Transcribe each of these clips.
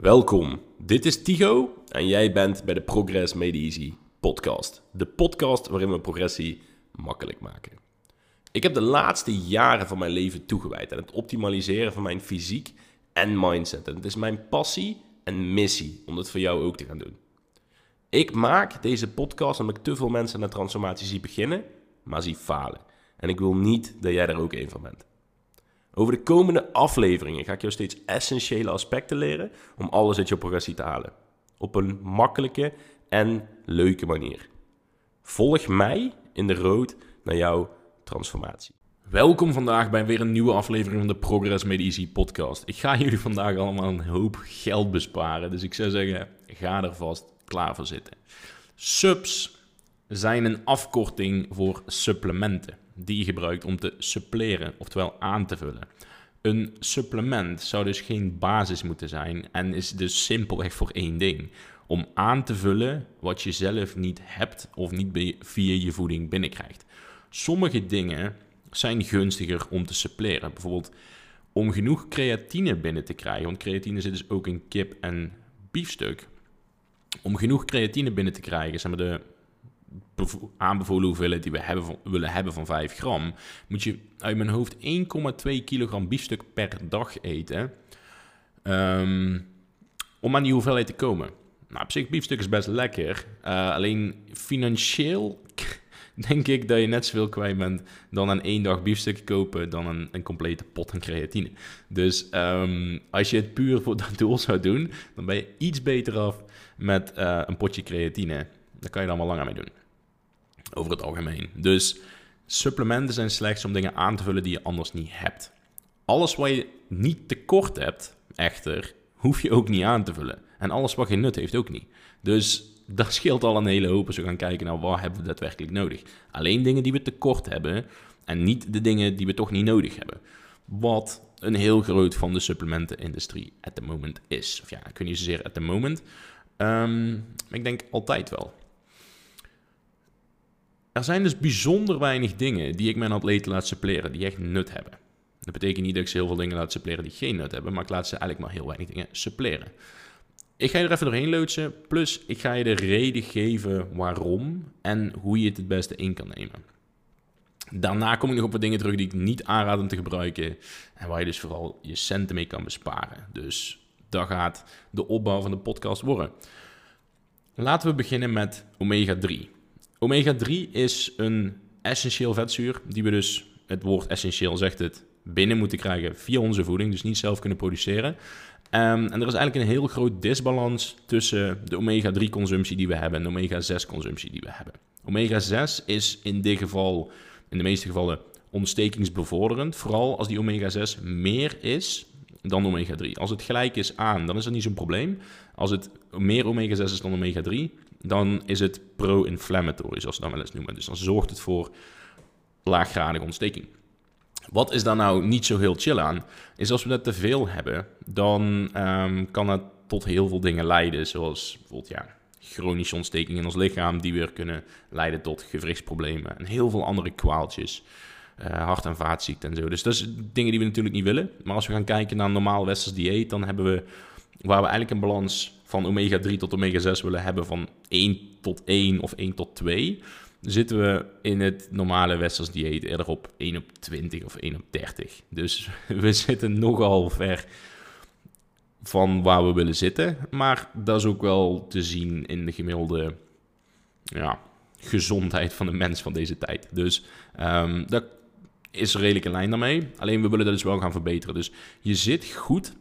Welkom, dit is Tigo en jij bent bij de Progress Made Easy podcast. De podcast waarin we progressie makkelijk maken. Ik heb de laatste jaren van mijn leven toegewijd aan het optimaliseren van mijn fysiek en mindset. En het is mijn passie en missie om dat voor jou ook te gaan doen. Ik maak deze podcast omdat ik te veel mensen de transformatie zie beginnen, maar zie falen. En ik wil niet dat jij er ook een van bent. Over de komende afleveringen ga ik jou steeds essentiële aspecten leren om alles uit je progressie te halen. Op een makkelijke en leuke manier. Volg mij in de road naar jouw transformatie. Welkom vandaag bij weer een nieuwe aflevering van de Progress Made Easy podcast. Ik ga jullie vandaag allemaal een hoop geld besparen, dus ik zou zeggen, ga er vast klaar voor zitten. Subs zijn een afkorting voor supplementen die je gebruikt om te suppleren, oftewel aan te vullen. Een supplement zou dus geen basis moeten zijn en is dus simpelweg voor één ding. Om aan te vullen wat je zelf niet hebt of niet via je voeding binnenkrijgt. Sommige dingen zijn gunstiger om te suppleren. Bijvoorbeeld om genoeg creatine binnen te krijgen. Want creatine zit dus ook in kip en biefstuk. Om genoeg creatine binnen te krijgen, zeg maar de aanbevolen hoeveelheid die we hebben willen hebben van 5 gram, moet je uit mijn hoofd 1,2 kilogram biefstuk per dag eten. Ehm, om aan die hoeveelheid te komen. Nou, op zich, biefstuk is best lekker. Uh, alleen financieel denk ik dat je net zoveel kwijt bent dan een één dag biefstuk kopen dan een, een complete pot aan creatine. Dus um, als je het puur voor dat doel zou doen, dan ben je iets beter af met uh, een potje creatine. Daar kan je dan wel langer mee doen over het algemeen. Dus supplementen zijn slechts om dingen aan te vullen die je anders niet hebt. Alles wat je niet tekort hebt, echter, hoef je ook niet aan te vullen. En alles wat geen nut heeft, ook niet. Dus dat scheelt al een hele hoop als we gaan kijken naar wat hebben we daadwerkelijk nodig. Alleen dingen die we tekort hebben en niet de dingen die we toch niet nodig hebben. Wat een heel groot van de supplementenindustrie at the moment is. Of ja, ik weet niet zozeer at the moment. Um, ik denk altijd wel. Er zijn dus bijzonder weinig dingen die ik mijn atleten laat suppleren die echt nut hebben. Dat betekent niet dat ik ze heel veel dingen laat suppleren die geen nut hebben, maar ik laat ze eigenlijk maar heel weinig dingen suppleren. Ik ga je er even doorheen loodsen, plus ik ga je de reden geven waarom en hoe je het het beste in kan nemen. Daarna kom ik nog op wat dingen terug die ik niet aanraad om te gebruiken en waar je dus vooral je centen mee kan besparen. Dus dat gaat de opbouw van de podcast worden. Laten we beginnen met omega 3. Omega-3 is een essentieel vetzuur die we dus, het woord essentieel zegt het, binnen moeten krijgen via onze voeding, dus niet zelf kunnen produceren. Um, en er is eigenlijk een heel groot disbalans tussen de omega-3-consumptie die we hebben en de omega-6-consumptie die we hebben. Omega-6 is in dit geval, in de meeste gevallen, ontstekingsbevorderend, vooral als die omega-6 meer is dan omega-3. Als het gelijk is aan, dan is dat niet zo'n probleem. Als het meer omega-6 is dan omega-3, dan is het pro-inflammatory, zoals ze dan wel eens noemen. Dus dan zorgt het voor laaggradige ontsteking. Wat is daar nou niet zo heel chill aan? Is als we dat te veel hebben, dan um, kan het tot heel veel dingen leiden. Zoals bijvoorbeeld ja, chronische ontsteking in ons lichaam, die weer kunnen leiden tot gewrichtsproblemen en heel veel andere kwaaltjes. Uh, hart- en vaatziekten en zo. Dus dat is dingen die we natuurlijk niet willen. Maar als we gaan kijken naar een normaal westers dieet, dan hebben we waar we eigenlijk een balans van omega-3 tot omega-6 willen hebben van 1 tot 1 of 1 tot 2, zitten we in het normale westers dieet eerder op 1 op 20 of 1 op 30. Dus we zitten nogal ver van waar we willen zitten. Maar dat is ook wel te zien in de gemiddelde ja, gezondheid van de mens van deze tijd. Dus um, dat is redelijk in lijn daarmee. Alleen we willen dat dus wel gaan verbeteren. Dus je zit goed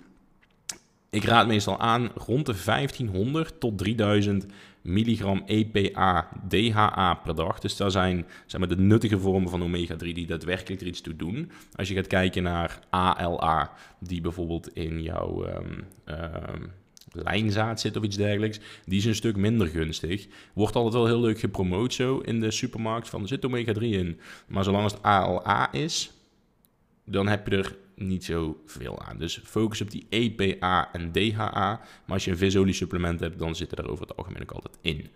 ik raad meestal aan rond de 1500 tot 3000 milligram EPA, DHA per dag. Dus dat zijn zeg maar, de nuttige vormen van omega-3 die daadwerkelijk er iets toe doen. Als je gaat kijken naar ALA, die bijvoorbeeld in jouw um, lijnzaad zit of iets dergelijks, die is een stuk minder gunstig. Wordt altijd wel heel leuk gepromoot zo in de supermarkt van er zit omega-3 in. Maar zolang het ALA is, dan heb je er niet zo veel aan. Dus focus op die EPA en DHA. Maar als je een visolie supplement hebt, dan zitten er over het algemeen ook altijd in.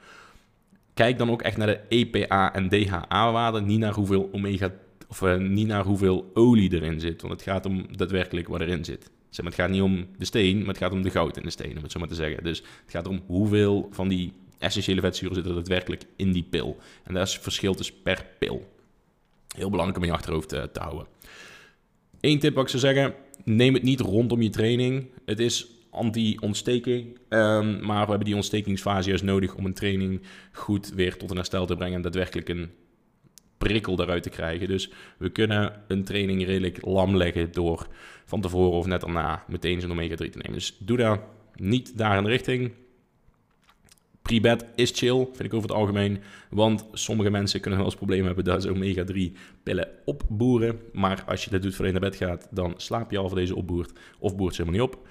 Kijk dan ook echt naar de EPA en DHA-waarde, niet naar hoeveel omega of uh, niet naar hoeveel olie erin zit, want het gaat om daadwerkelijk wat erin zit. Zeg maar, het gaat niet om de steen, maar het gaat om de goud in de steen, om het zo maar te zeggen. Dus het gaat om hoeveel van die essentiële vetzuren zitten er daadwerkelijk in die pil. En daar is verschil dus per pil. Heel belangrijk om in je achterhoofd te, te houden. Eén tip wat ik zou zeggen, neem het niet rondom je training. Het is anti-ontsteking, um, maar we hebben die ontstekingsfase juist nodig om een training goed weer tot een herstel te brengen en daadwerkelijk een prikkel daaruit te krijgen. Dus we kunnen een training redelijk lam leggen door van tevoren of net daarna meteen zo'n omega-3 te nemen. Dus doe daar niet daar in de richting. Pre-bed is chill, vind ik over het algemeen. Want sommige mensen kunnen wel eens problemen hebben dat ze omega-3 pillen opboeren. Maar als je dat doet voor je naar bed gaat, dan slaap je al voor deze opboert. Of boert ze helemaal niet op.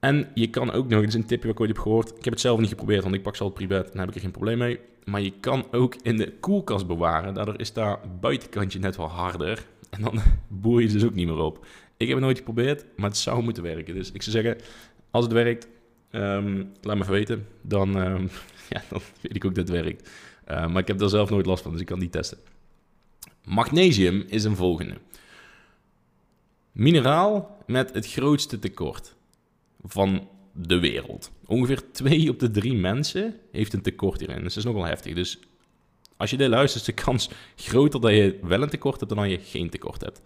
En je kan ook nog, is een tipje wat ik ooit heb gehoord. Ik heb het zelf niet geprobeerd, want ik pak ze al pre-bed. Dan heb ik er geen probleem mee. Maar je kan ook in de koelkast bewaren. Daardoor is daar buitenkantje net wel harder. En dan boer je dus ook niet meer op. Ik heb het nooit geprobeerd, maar het zou moeten werken. Dus ik zou zeggen, als het werkt, um, laat me even weten. Dan, um, ja, dan weet ik ook dat het werkt. Uh, maar ik heb daar zelf nooit last van, dus ik kan niet testen. Magnesium is een volgende. Mineraal met het grootste tekort van de wereld. Ongeveer 2 op de 3 mensen heeft een tekort hierin. Dus dat is nogal heftig. Dus als je dit luistert, is de kans groter dat je wel een tekort hebt dan dat je geen tekort hebt.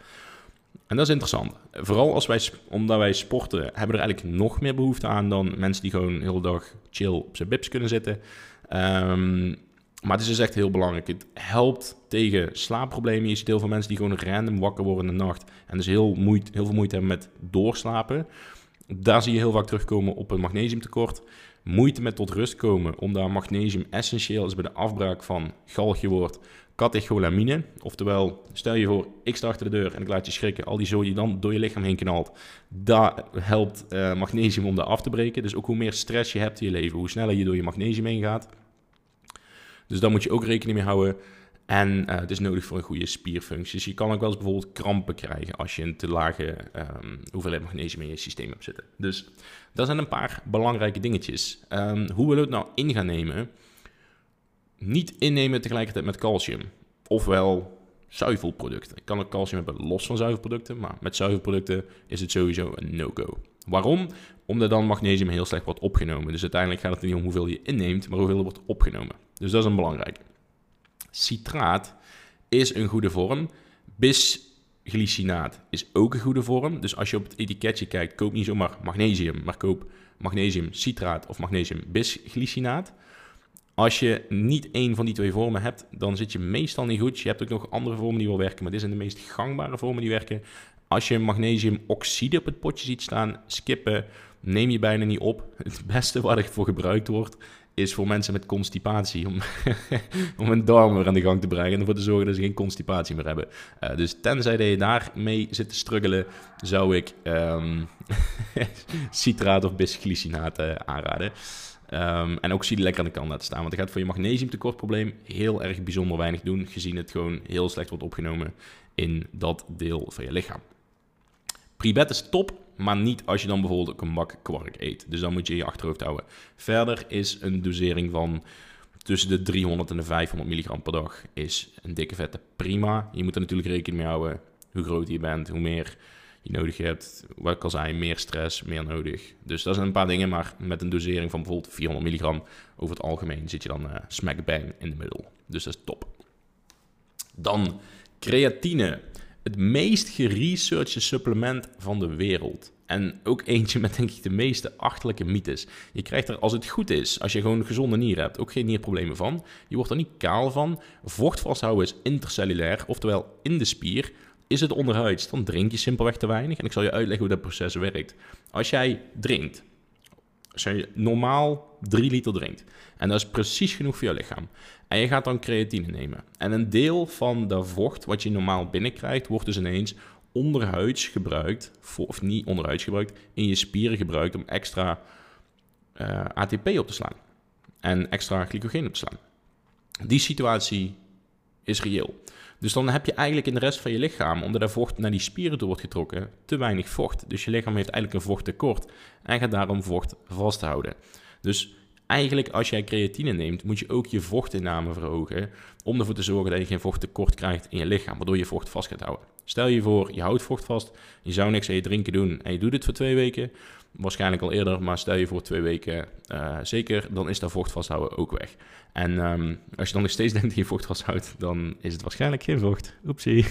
En dat is interessant. Vooral als wij, omdat wij sporten, hebben er eigenlijk nog meer behoefte aan dan mensen die gewoon de hele dag chill op zijn bips kunnen zitten. Um, maar het is dus echt heel belangrijk. Het helpt tegen slaapproblemen. Je ziet heel veel mensen die gewoon random wakker worden in de nacht. En dus heel, moeite, heel veel moeite hebben met doorslapen. Daar zie je heel vaak terugkomen op een magnesiumtekort. Moeite met tot rust komen, omdat magnesium essentieel is bij de afbraak van galgjewoord catecholamine. Oftewel, stel je voor, ik sta achter de deur en ik laat je schrikken. Al die zooi die dan door je lichaam heen knalt. Dat helpt uh, magnesium om dat af te breken. Dus ook hoe meer stress je hebt in je leven, hoe sneller je door je magnesium heen gaat. Dus daar moet je ook rekening mee houden. En uh, het is nodig voor een goede spierfunctie. Dus je kan ook wel eens bijvoorbeeld krampen krijgen als je een te lage um, hoeveelheid magnesium in je systeem hebt zitten. Dus dat zijn een paar belangrijke dingetjes. Um, hoe we het nou in gaan nemen? Niet innemen tegelijkertijd met calcium. Ofwel zuivelproducten. Ik kan ook calcium hebben los van zuivelproducten, maar met zuivelproducten is het sowieso een no-go. Waarom? Omdat dan magnesium heel slecht wordt opgenomen. Dus uiteindelijk gaat het niet om hoeveel je inneemt, maar hoeveel er wordt opgenomen. Dus dat is een belangrijke. Citraat is een goede vorm. Bisglycinaat is ook een goede vorm. Dus als je op het etiketje kijkt, koop niet zomaar magnesium, maar koop magnesium citraat of magnesium bisglycinaat. Als je niet één van die twee vormen hebt, dan zit je meestal niet goed. Je hebt ook nog andere vormen die wel werken, maar dit zijn de meest gangbare vormen die werken. Als je magnesiumoxide op het potje ziet staan, skippen, neem je bijna niet op. Het beste waar het voor gebruikt wordt, is voor mensen met constipatie. Om, om hun darmen aan de gang te brengen en ervoor te zorgen dat ze geen constipatie meer hebben. Uh, dus tenzij dat je daarmee zit te struggelen, zou ik um, citraat of bisglycinaat uh, aanraden. Um, en ook zie je lekker aan de kant laten staan. Want het gaat voor je magnesiumtekortprobleem heel erg bijzonder weinig doen. Gezien het gewoon heel slecht wordt opgenomen in dat deel van je lichaam. Pribet is top, maar niet als je dan bijvoorbeeld een bak kwark eet. Dus dan moet je je achterhoofd houden. Verder is een dosering van tussen de 300 en de 500 milligram per dag is een dikke vette prima. Je moet er natuurlijk rekening mee houden hoe groot je bent, hoe meer je nodig hebt. Wat ik al zei, meer stress, meer nodig. Dus dat zijn een paar dingen, maar met een dosering van bijvoorbeeld 400 milligram over het algemeen zit je dan uh, smack bang in de middel. Dus dat is top. Dan creatine het meest geresearchte supplement van de wereld. En ook eentje met denk ik de meeste achterlijke mythes. Je krijgt er, als het goed is, als je gewoon gezonde nieren hebt, ook geen nierproblemen van. Je wordt er niet kaal van. Vocht vasthouden is intercellulair, oftewel in de spier. Is het onderhuids, dan drink je simpelweg te weinig. En ik zal je uitleggen hoe dat proces werkt. Als jij drinkt, als je normaal 3 liter drinkt, en dat is precies genoeg voor je lichaam, en je gaat dan creatine nemen. En een deel van dat vocht wat je normaal binnenkrijgt, wordt dus ineens onderhuids gebruikt, of niet onderhuids gebruikt, in je spieren gebruikt om extra eh, ATP op te slaan. En extra glycogeen op te slaan. Die situatie is reëel. Dus dan heb je eigenlijk in de rest van je lichaam, omdat er vocht naar die spieren toe wordt getrokken, te weinig vocht. Dus je lichaam heeft eigenlijk een vochttekort en gaat daarom vocht vasthouden. Dus eigenlijk als jij creatine neemt, moet je ook je vochtinname verhogen om ervoor te zorgen dat je geen vochttekort krijgt in je lichaam, waardoor je vocht vast gaat houden. Stel je voor, je houdt vocht vast, je zou niks aan je drinken doen en je doet het voor twee weken, waarschijnlijk al eerder, maar stel je voor twee weken uh, zeker, dan is dat vocht vasthouden ook weg. En um, als je dan nog steeds denkt dat je vocht vasthoudt, dan is het waarschijnlijk geen vocht. Oepsie.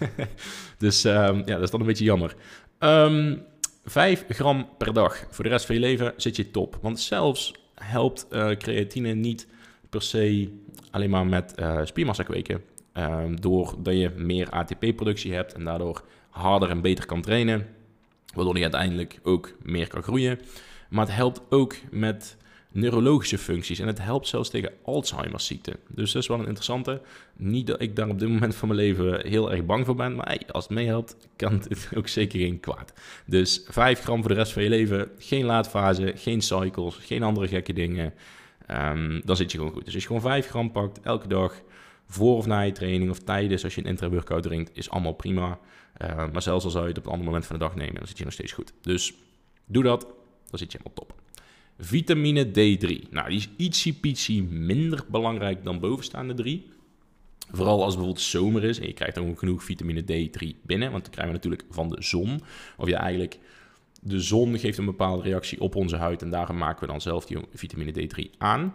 dus um, ja, dat is dan een beetje jammer. Um, 5 gram per dag. Voor de rest van je leven zit je top. Want zelfs helpt uh, creatine niet per se alleen maar met uh, spiermassa kweken. doordat je meer ATP-productie hebt en daardoor harder en beter kan trainen waardoor hij uiteindelijk ook meer kan groeien. Maar het helpt ook met neurologische functies en het helpt zelfs tegen Alzheimer's ziekte. Dus dat is wel een interessante. Niet dat ik daar op dit moment van mijn leven heel erg bang voor ben, maar als het meehelpt, kan het ook zeker geen kwaad. Dus 5 gram voor de rest van je leven, geen laadfase, geen cycles, geen andere gekke dingen. Um, dan zit je gewoon goed. Dus als je gewoon 5 gram pakt elke dag, voor of na je training of tijdens als je een intra-workout drinkt, is allemaal prima. Uh, maar zelfs al zou je het op een ander moment van de dag nemen, dan zit je nog steeds goed. Dus doe dat, dan zit je helemaal top. Vitamine D3. Nou, die is ietsje minder belangrijk dan bovenstaande drie. Vooral als het bijvoorbeeld zomer is en je krijgt dan genoeg vitamine D3 binnen. Want dan krijgen we natuurlijk van de zon. Of ja, eigenlijk de zon geeft een bepaalde reactie op onze huid. En daarom maken we dan zelf die vitamine D3 aan.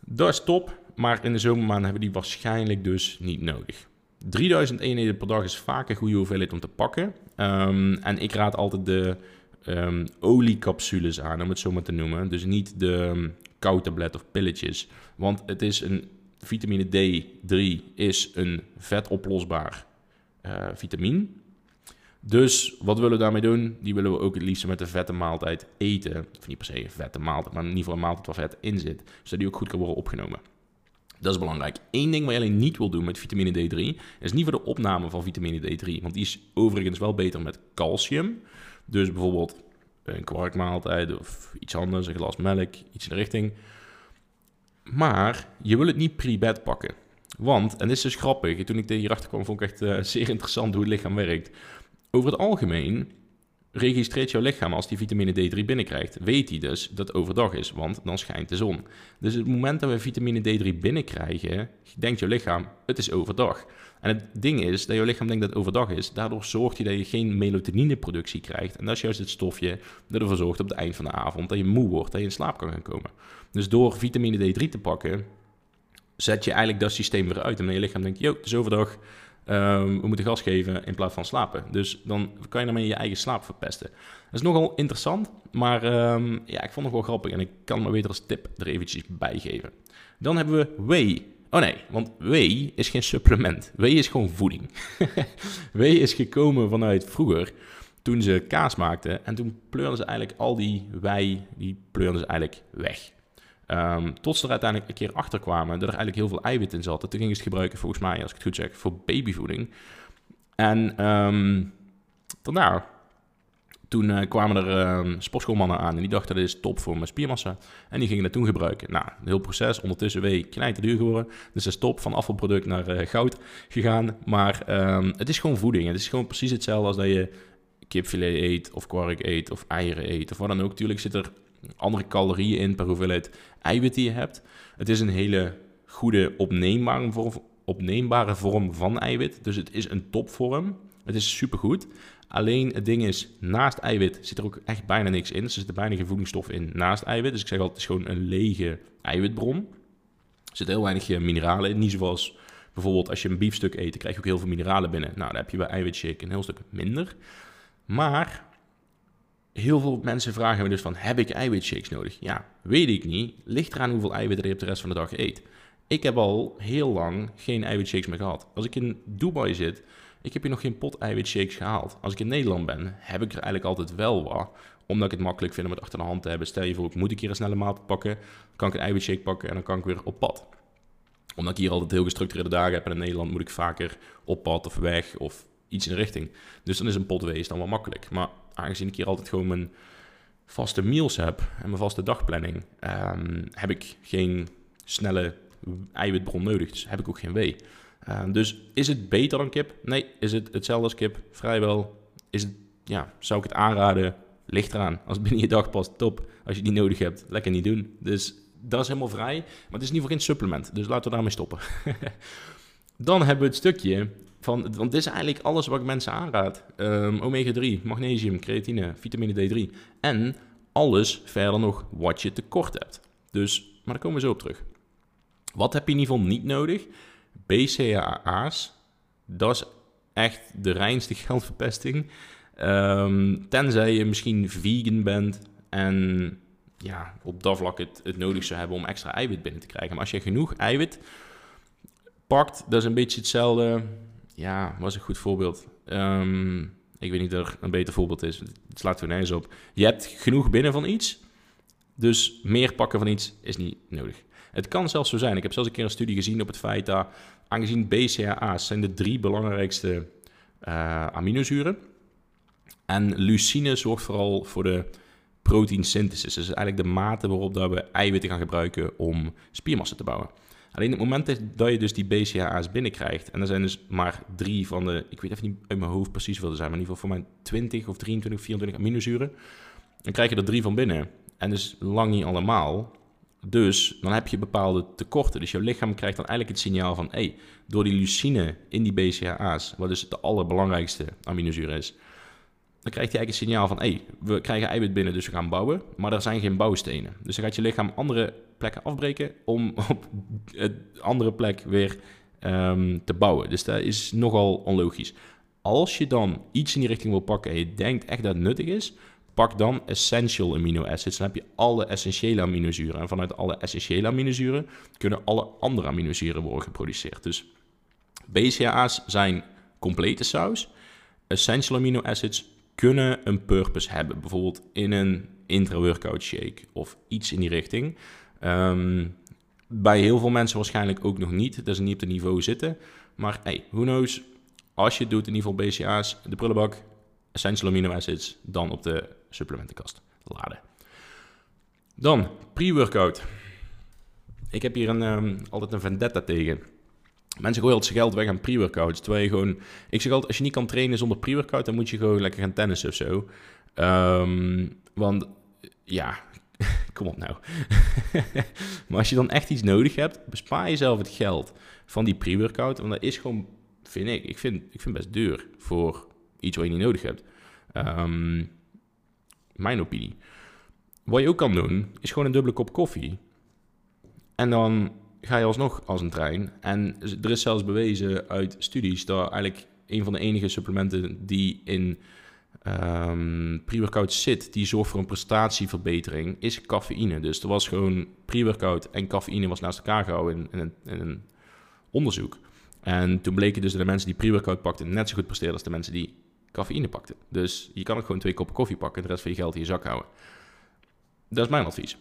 Dat is top, maar in de zomermaanden hebben we die waarschijnlijk dus niet nodig. 3000 eenheden per dag is vaak een goede hoeveelheid om te pakken. Um, en ik raad altijd de um, oliecapsules aan, om het zo maar te noemen. Dus niet de um, of pilletjes. Want het is een vitamine D3 is een vetoplosbaar uh, vitamine. Dus wat willen we daarmee doen? Die willen we ook het liefst met een vette maaltijd eten. Of niet per se een vette maaltijd, maar in ieder geval een maaltijd waar vet in zit. Zodat die ook goed kan worden opgenomen. Dat is belangrijk. Eén ding wat je alleen niet wil doen met vitamine D3, is niet voor de opname van vitamine D3. Want die is overigens wel beter met calcium. Dus bijvoorbeeld een kwarkmaaltijd of iets anders, een glas melk, iets in de richting. Maar je wil het niet pre-bed pakken. Want, en dit is dus grappig, toen ik hierachter kwam, vond ik echt uh, zeer interessant hoe het lichaam werkt. Over het algemeen registreert jouw lichaam als die vitamine D3 binnenkrijgt, weet hij dus dat het overdag is, want dan schijnt de zon. Dus het moment dat we vitamine D3 binnenkrijgen, denkt jouw lichaam, het is overdag. En het ding is dat jouw lichaam denkt dat het overdag is, daardoor zorgt hij dat je geen melatonineproductie krijgt. En dat is juist het stofje dat ervoor zorgt op het eind van de avond dat je moe wordt, dat je in slaap kan gaan komen. Dus door vitamine D3 te pakken, zet je eigenlijk dat systeem weer uit. En je lichaam denkt, yo, het is overdag, Um, we moeten gas geven in plaats van slapen. Dus dan kan je daarmee je eigen slaap verpesten. Dat is nogal interessant, maar um, ja, ik vond het wel grappig en ik kan me weer als tip er eventjes bij geven. Dan hebben we whey. Oh nee, want whey is geen supplement. Whey is gewoon voeding. whey is gekomen vanuit vroeger, toen ze kaas maakten. En toen pleurden ze eigenlijk al die wei, die pleurden ze eigenlijk weg. Um, tot ze er uiteindelijk een keer achter kwamen dat er eigenlijk heel veel eiwit in zat. toen gingen ze het gebruiken, volgens mij, als ik het goed zeg, voor babyvoeding. En um, daarna, toen uh, kwamen er um, sportschoolmannen aan en die dachten dat is top voor mijn spiermassa. En die gingen dat toen gebruiken. Nou, een heel proces, ondertussen weer knijter duur geworden. Dus het is top van afvalproduct naar uh, goud gegaan. Maar het is gewoon voeding. Het is gewoon precies hetzelfde als dat je kipfilet eet of kwark eet of eieren eet of wat dan ook. Tuurlijk zit er andere calorieën in per hoeveelheid eiwit die je hebt. Het is een hele goede opneembare vorm, opneembare vorm van eiwit. Dus het is een topvorm. Het is supergoed. Alleen het ding is, naast eiwit zit er ook echt bijna niks in. Er zitten bijna geen voedingsstoffen in naast eiwit. Dus ik zeg altijd, het is gewoon een lege eiwitbron. Er zitten heel weinig eh, mineralen in. Niet zoals bijvoorbeeld als je een biefstuk eet, dan krijg je ook heel veel mineralen binnen. Nou, dan heb je bij eiwitshake een heel stuk minder. Maar heel veel mensen vragen me dus van, heb ik eiwitshakes nodig? Ja, weet ik niet. Ligt eraan hoeveel eiwitten je op de rest van de dag eet. Ik heb al heel lang geen eiwitshakes meer gehad. Als ik in Dubai zit, ik heb hier nog geen pot eiwitshakes gehaald. Als ik in Nederland ben, heb ik er eigenlijk altijd wel wat. Omdat ik het makkelijk vind om het achter de hand te hebben. Stel je voor, ik moet een keer een snelle maaltijd pakken. kan ik een eiwitshake pakken en dan kan ik weer op pad. Omdat ik hier altijd heel gestructureerde dagen heb. En in Nederland moet ik vaker op pad of weg of iets in de richting. Dus dan is een pot wees dan wel makkelijk. Maar aangezien ik hier altijd gewoon mijn vaste meals heb en mijn vaste dagplanning, um, heb ik geen snelle eiwitbron nodig. Dus heb ik ook geen wee. Uh, dus is het beter dan kip? Nee. Is het hetzelfde als kip? Vrijwel. Is het, ja, zou ik het aanraden? ligt eraan. Als het binnen je dag past, top. Als je niet nodig hebt, lekker niet doen. Dus dat is helemaal vrij. Maar het is in ieder geval geen supplement. Dus laten we daarmee stoppen. Dan hebben we het stukje van, want dit is eigenlijk alles wat ik mensen aanraad. Um, Omega-3, magnesium, creatine, vitamine D3 en alles verder nog wat je tekort hebt. Dus, maar daar komen we zo op terug. Wat heb je in ieder geval niet nodig? BCAA's, dat is echt de reinste geldverpesting. Um, tenzij je misschien vegan bent en ja, op dat vlak het, het nodig zou hebben om extra eiwit binnen te krijgen. Maar als je genoeg eiwit pakt, dat is een beetje hetzelfde. Ja, was een goed voorbeeld. Um, ik weet niet of er een beter voorbeeld is. Het slaat er nergens op. Je hebt genoeg binnen van iets, dus meer pakken van iets is niet nodig. Het kan zelfs zo zijn. Ik heb zelfs een keer een studie gezien op het feit dat, aangezien BCAA's zijn de drie belangrijkste uh, aminozuren. En leucine zorgt vooral voor de proteinsynthesis. Dus eigenlijk de mate waarop dat we eiwitten gaan gebruiken om spiermassa te bouwen. Alleen het moment dat je dus die BCAA's binnenkrijgt, en er zijn dus maar drie van de, ik weet even niet uit mijn hoofd precies er zijn, maar in ieder geval voor mij 20 of 23, 24 aminozuren, dan krijg je er drie van binnen. En dus lang niet allemaal. Dus dan heb je bepaalde tekorten. Dus jouw lichaam krijgt dan eigenlijk het signaal van, hey, door die leucine in die BCAA's, wat dus de allerbelangrijkste aminozuur is, dan krijgt hij eigenlijk het signaal van, hey, we krijgen eiwit binnen, dus we gaan bouwen, maar er zijn geen bouwstenen. Dus dan gaat je lichaam andere plekken afbreken om op een andere plek weer um, te bouwen. Dus dat is nogal onlogisch. Als je dan iets in die richting wil pakken en je denkt echt dat het nuttig is, pak dan essential amino acids. Dan heb je alle essentiële aminozuren. En vanuit alle essentiële aminozuren kunnen alle andere aminozuren worden geproduceerd. Dus BCAA's zijn complete saus. Essential amino acids kunnen een purpose hebben. Bijvoorbeeld in een intra-workout shake of iets in die richting. Um, bij heel veel mensen waarschijnlijk ook nog niet. Dat ze niet op het niveau zitten. Maar hey, who knows. Als je het doet in ieder geval BCA's, de prullenbak, essential amino acids, dan op de supplementenkast laden. Dan, pre-workout. Ik heb hier een, um, altijd een vendetta tegen. Mensen gooien altijd geld weg aan pre-workouts. Terwijl je gewoon... Ik zeg altijd, als je niet kan trainen zonder pre-workout... dan moet je gewoon lekker gaan tennissen of zo. Um, want ja, kom op nou. maar als je dan echt iets nodig hebt... bespaar jezelf het geld van die pre-workout. Want dat is gewoon, vind ik... Ik vind, ik vind best duur voor iets wat je niet nodig hebt. Um, mijn opinie. Wat je ook kan doen, is gewoon een dubbele kop koffie. En dan ga je alsnog als een trein. En er is zelfs bewezen uit studies dat eigenlijk een van de enige supplementen die in um, pre-workout zit, die zorgt voor een prestatieverbetering, is cafeïne. Dus er was gewoon pre-workout en cafeïne was naast elkaar gehouden in, in, een onderzoek. En toen bleken dus dat de mensen die pre-workout pakten net zo goed presteerden als de mensen die cafeïne pakten. Dus je kan ook gewoon twee koppen koffie pakken en de rest van je geld in je zak houden. Dat is mijn advies.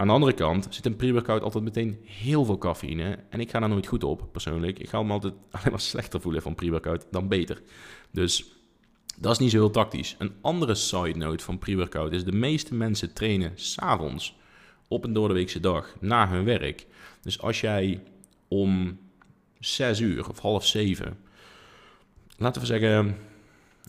Aan de andere kant zit een pre-workout altijd meteen heel veel cafeïne. En ik ga daar nooit goed op, persoonlijk. Ik ga me altijd alleen maar slechter voelen van pre-workout dan beter. Dus dat is niet zo heel tactisch. Een andere side note van pre-workout is... de meeste mensen trainen s'avonds op een doordeweekse dag na hun werk. Dus als jij om 6 uur of half 7... laten we zeggen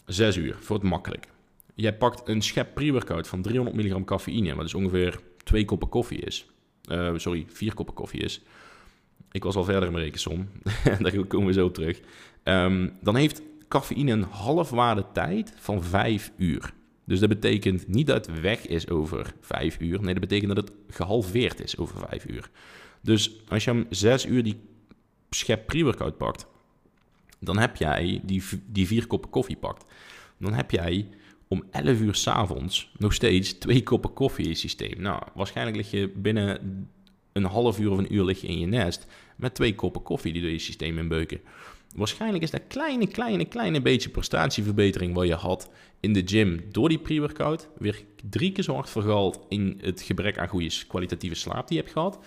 6 uur, voor het makkelijk. Jij pakt een schep pre-workout van 300 milligram cafeïne... wat is ongeveer twee koppen koffie is. Uh, sorry, vier koppen koffie is. Ik was al verder in mijn rekensom. Daar komen we zo terug. Um, dan heeft cafeïne een halfwaarde tijd van vijf uur. Dus dat betekent niet dat het weg is over vijf uur. Nee, dat betekent dat het gehalveerd is over vijf uur. Dus als je om zes uur die schep pre-workout pakt, dan heb jij die, die vier koppen koffie pakt. Dan heb jij om 11 uur s'avonds nog steeds twee koppen koffie in je systeem. Nou, waarschijnlijk lig je binnen een half uur of een uur lig je in je nest met twee koppen koffie die door je systeem inbeuken. Waarschijnlijk is dat kleine, kleine, kleine beetje prestatieverbetering wat je had in de gym door die pre-workout weer drie keer zo hard vergaald in het gebrek aan goede kwalitatieve slaap die je hebt gehad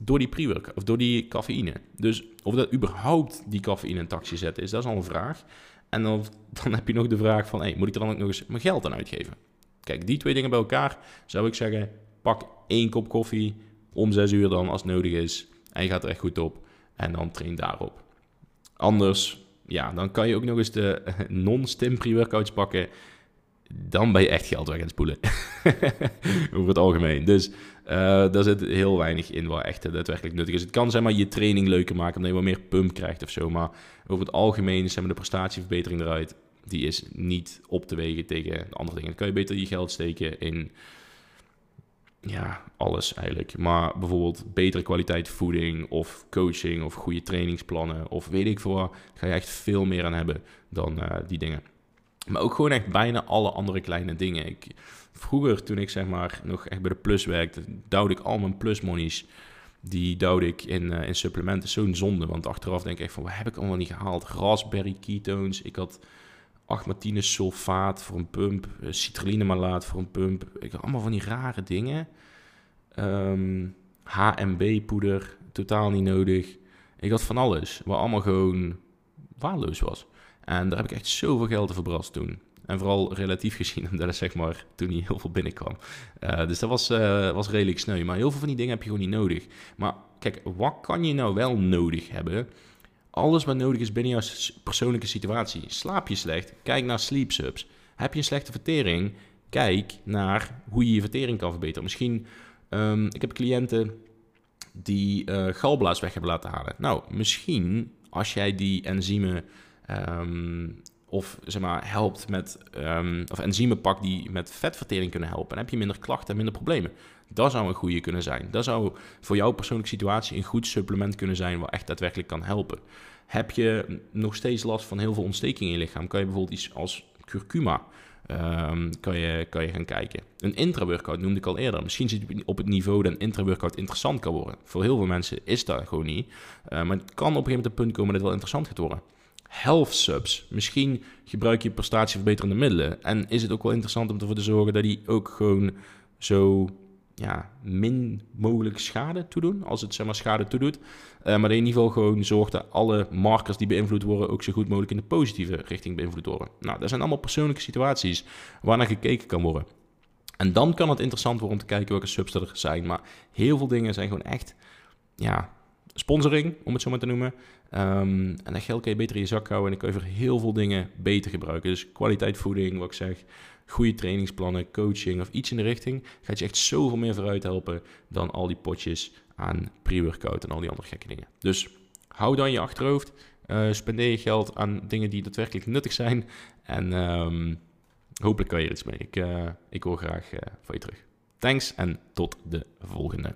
door die pre-workout of door die cafeïne. Dus of dat überhaupt die cafeïne in taxi zetten is, dat is al een vraag. En dan, dan heb je nog de vraag van, hey, moet ik er dan ook nog eens mijn geld aan uitgeven? Kijk, die twee dingen bij elkaar zou ik zeggen, pak één kop koffie om zes uur dan als nodig is. En gaat er echt goed op. En dan train daarop. Anders, ja, dan kan je ook nog eens de non-stim pre-workouts pakken. dan ben je echt geld weg aan het spoelen. Over het algemeen. Dus uh, daar zit heel weinig in wat echt daadwerkelijk nuttig is. Het kan zeg maar je training leuker maken, omdat je wat meer pump krijgt of zo. Maar over het algemeen, zeg maar, de prestatieverbetering eruit, die is niet op te wegen tegen de andere dingen. Dan kan je beter je geld steken in ja, alles eigenlijk. Maar bijvoorbeeld betere kwaliteit voeding of coaching of goede trainingsplannen of weet ik veel ga je echt veel meer aan hebben dan uh, die dingen. Maar ook gewoon echt bijna alle andere kleine dingen. Ik, vroeger, toen ik zeg maar nog echt bij de plus werkte, duwde ik al mijn plusmonies. Die duwde ik in, uh, in supplementen. Zo'n zonde, want achteraf denk ik echt van, wat heb ik allemaal niet gehaald? Raspberry ketones, ik had Agmatine sulfaat voor een pump, uh, citrullinemalaat voor een pump. Ik had allemaal van die rare dingen. HMB-poeder, totaal niet nodig. Ik had van alles, wat allemaal gewoon waardeloos was. En daar heb ik echt zoveel geld te verbrast toen. En vooral relatief gezien, omdat het zeg maar toen niet heel veel binnenkwam. Uh, dus dat was, uh, was redelijk sneu. Maar heel veel van die dingen heb je gewoon niet nodig. Maar kijk, wat kan je nou wel nodig hebben? Alles wat nodig is binnen jouw persoonlijke situatie. Slaap je slecht? Kijk naar sleep subs. Heb je een slechte vertering? Kijk naar hoe je je vertering kan verbeteren. Misschien, um, ik heb cliënten die uh, galblaas weg hebben laten halen. Nou, misschien als jij die enzymen um, of zeg maar, helpt met, um, of enzymen pakt die met vetvertering kunnen helpen. Dan heb je minder klachten en minder problemen. Dat zou een goede kunnen zijn. Dat zou voor jouw persoonlijke situatie een goed supplement kunnen zijn wat echt daadwerkelijk kan helpen. Heb je nog steeds last van heel veel ontstekingen in je lichaam, kan je bijvoorbeeld iets als curcuma um, kan, je, kan je gaan kijken. Een intra-workout noemde ik al eerder. Misschien zit je op het niveau dat een intra-workout interessant kan worden. Voor heel veel mensen is dat gewoon niet. Uh, maar het kan op een gegeven moment een punt komen dat het wel interessant gaat worden health subs. Misschien gebruik je prestatieverbeterende middelen. En is het ook wel interessant om ervoor te zorgen dat die ook gewoon zo ja, min mogelijk schade toedoen. Als het zeg maar schade toedoet. Uh, maar in ieder geval gewoon zorgt dat alle markers die beïnvloed worden ook zo goed mogelijk in de positieve richting beïnvloed worden. Nou, dat zijn allemaal persoonlijke situaties waar naar gekeken kan worden. En dan kan het interessant worden om te kijken welke subs er zijn. Maar heel veel dingen zijn gewoon echt ja, sponsoring, om het zo maar te noemen. Um, en dat geld kan je beter in je zak houden en dan kun je voor heel veel dingen beter gebruiken. Dus kwaliteit voeding, wat ik zeg, goede trainingsplannen, coaching of iets in de richting, gaat je echt zoveel meer vooruit helpen dan al die potjes aan pre-workout en al die andere gekke dingen. Dus hou dan je achterhoofd, uh, spendeer je geld aan dingen die daadwerkelijk nuttig zijn en um, hopelijk kan je er iets mee. Ik, uh, ik hoor graag uh, van je terug. Thanks en tot de volgende.